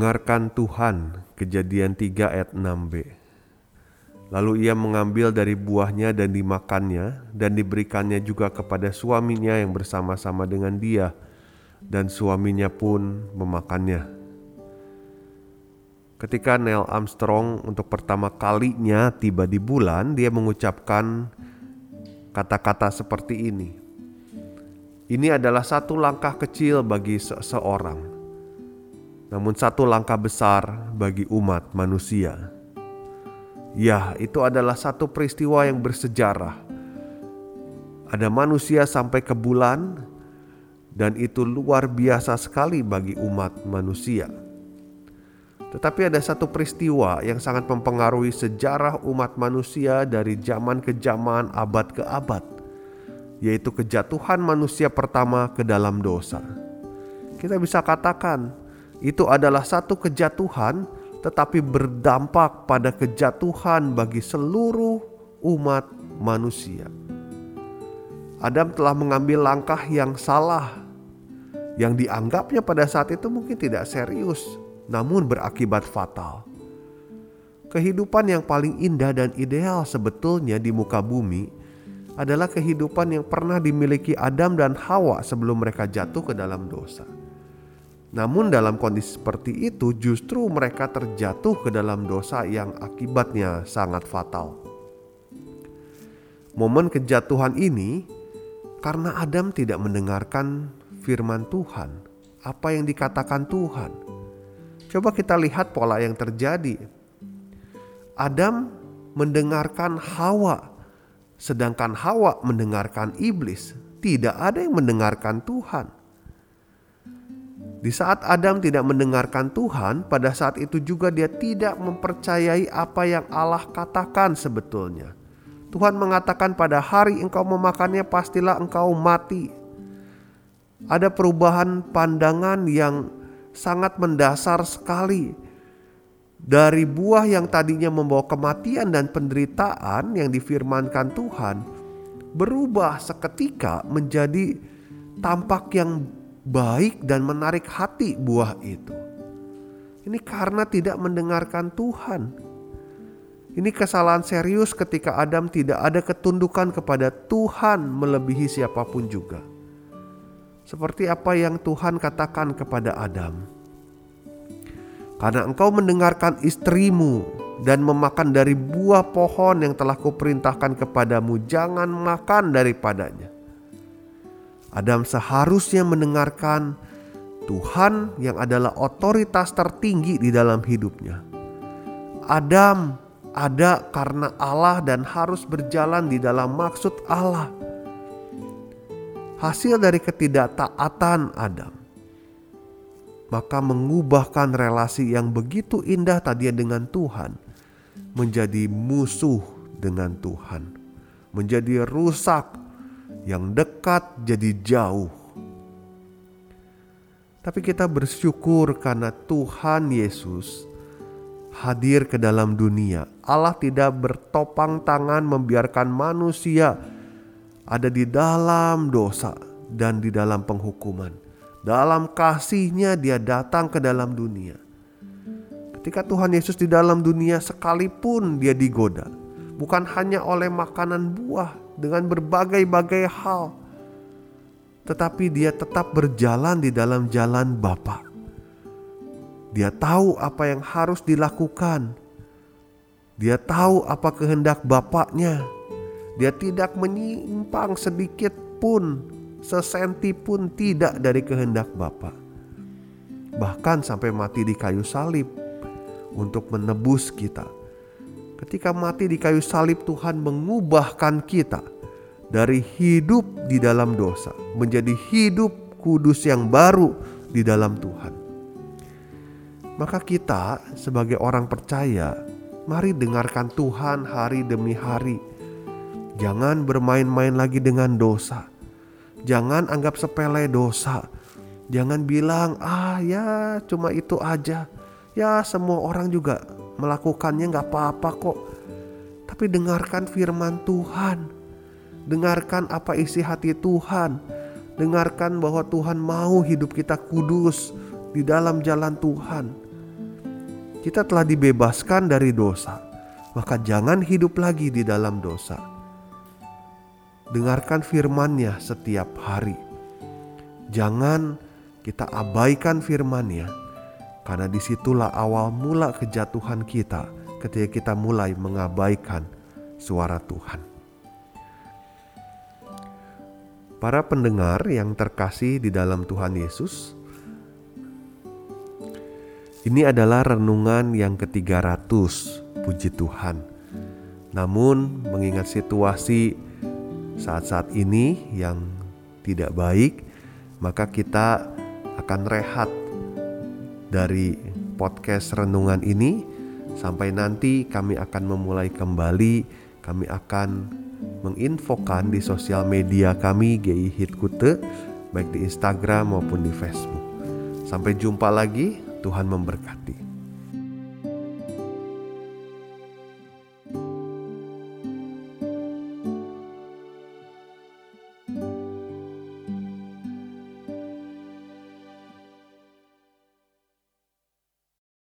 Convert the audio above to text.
Dengarkan Tuhan, kejadian 3 ayat 6b. Lalu ia mengambil dari buahnya dan dimakannya, dan diberikannya juga kepada suaminya yang bersama-sama dengan dia, dan suaminya pun memakannya. Ketika Neil Armstrong untuk pertama kalinya tiba di bulan, dia mengucapkan kata-kata seperti ini. Ini adalah satu langkah kecil bagi seseorang, namun satu langkah besar bagi umat manusia. Ya, itu adalah satu peristiwa yang bersejarah. Ada manusia sampai ke bulan, dan itu luar biasa sekali bagi umat manusia. Tetapi ada satu peristiwa yang sangat mempengaruhi sejarah umat manusia dari zaman ke zaman, abad ke abad, yaitu kejatuhan manusia pertama ke dalam dosa. Kita bisa katakan itu adalah satu kejatuhan, tetapi berdampak pada kejatuhan bagi seluruh umat manusia. Adam telah mengambil langkah yang salah, yang dianggapnya pada saat itu mungkin tidak serius, namun berakibat fatal. Kehidupan yang paling indah dan ideal sebetulnya di muka bumi adalah kehidupan yang pernah dimiliki Adam dan Hawa sebelum mereka jatuh ke dalam dosa. Namun, dalam kondisi seperti itu, justru mereka terjatuh ke dalam dosa yang akibatnya sangat fatal. Momen kejatuhan ini karena Adam tidak mendengarkan firman Tuhan, apa yang dikatakan Tuhan Coba kita lihat pola yang terjadi. Adam mendengarkan Hawa, sedangkan Hawa mendengarkan iblis. Tidak ada yang mendengarkan Tuhan. Di saat Adam tidak mendengarkan Tuhan, pada saat itu juga dia tidak mempercayai apa yang Allah katakan sebetulnya. Tuhan mengatakan pada hari engkau memakannya pastilah engkau mati. Ada perubahan pandangan yang sangat mendasar sekali. Dari buah yang tadinya membawa kematian dan penderitaan yang difirmankan Tuhan, berubah seketika menjadi tampak yang baik dan menarik hati buah itu. Ini karena tidak mendengarkan Tuhan. Ini kesalahan serius ketika Adam tidak ada ketundukan kepada Tuhan melebihi siapa pun juga seperti apa yang Tuhan katakan kepada Adam. Karena engkau mendengarkan istrimu dan memakan dari buah pohon yang telah kuperintahkan kepadamu, jangan makan daripadanya. Adam seharusnya mendengarkan Tuhan yang adalah otoritas tertinggi di dalam hidupnya. Adam ada karena Allah dan harus berjalan di dalam maksud Allah hasil dari ketidaktaatan Adam. Maka mengubahkan relasi yang begitu indah tadi dengan Tuhan menjadi musuh dengan Tuhan. Menjadi rusak, yang dekat jadi jauh. Tapi kita bersyukur karena Tuhan Yesus hadir ke dalam dunia. Allah tidak bertopang tangan membiarkan manusia ada di dalam dosa dan di dalam penghukuman. Dalam kasihnya dia datang ke dalam dunia. Ketika Tuhan Yesus di dalam dunia sekalipun dia digoda. Bukan hanya oleh makanan buah dengan berbagai-bagai hal. Tetapi dia tetap berjalan di dalam jalan Bapa. Dia tahu apa yang harus dilakukan. Dia tahu apa kehendak Bapaknya dia tidak menyimpang sedikit pun, sesenti pun tidak dari kehendak Bapa. Bahkan sampai mati di kayu salib untuk menebus kita. Ketika mati di kayu salib Tuhan mengubahkan kita dari hidup di dalam dosa menjadi hidup kudus yang baru di dalam Tuhan. Maka kita sebagai orang percaya, mari dengarkan Tuhan hari demi hari. Jangan bermain-main lagi dengan dosa. Jangan anggap sepele dosa. Jangan bilang, ah ya cuma itu aja. Ya semua orang juga melakukannya nggak apa-apa kok. Tapi dengarkan firman Tuhan. Dengarkan apa isi hati Tuhan Dengarkan bahwa Tuhan mau hidup kita kudus di dalam jalan Tuhan. Kita telah dibebaskan dari dosa, maka jangan hidup lagi di dalam dosa. Dengarkan firman-Nya setiap hari. Jangan kita abaikan firman-Nya, karena di situlah awal mula kejatuhan kita ketika kita mulai mengabaikan suara Tuhan. Para pendengar yang terkasih di dalam Tuhan Yesus, ini adalah renungan yang ke-300, puji Tuhan. Namun mengingat situasi saat-saat ini yang tidak baik, maka kita akan rehat dari podcast renungan ini sampai nanti kami akan memulai kembali, kami akan menginfokan di sosial media kami GI Hitkute baik di Instagram maupun di Facebook. Sampai jumpa lagi, Tuhan memberkati.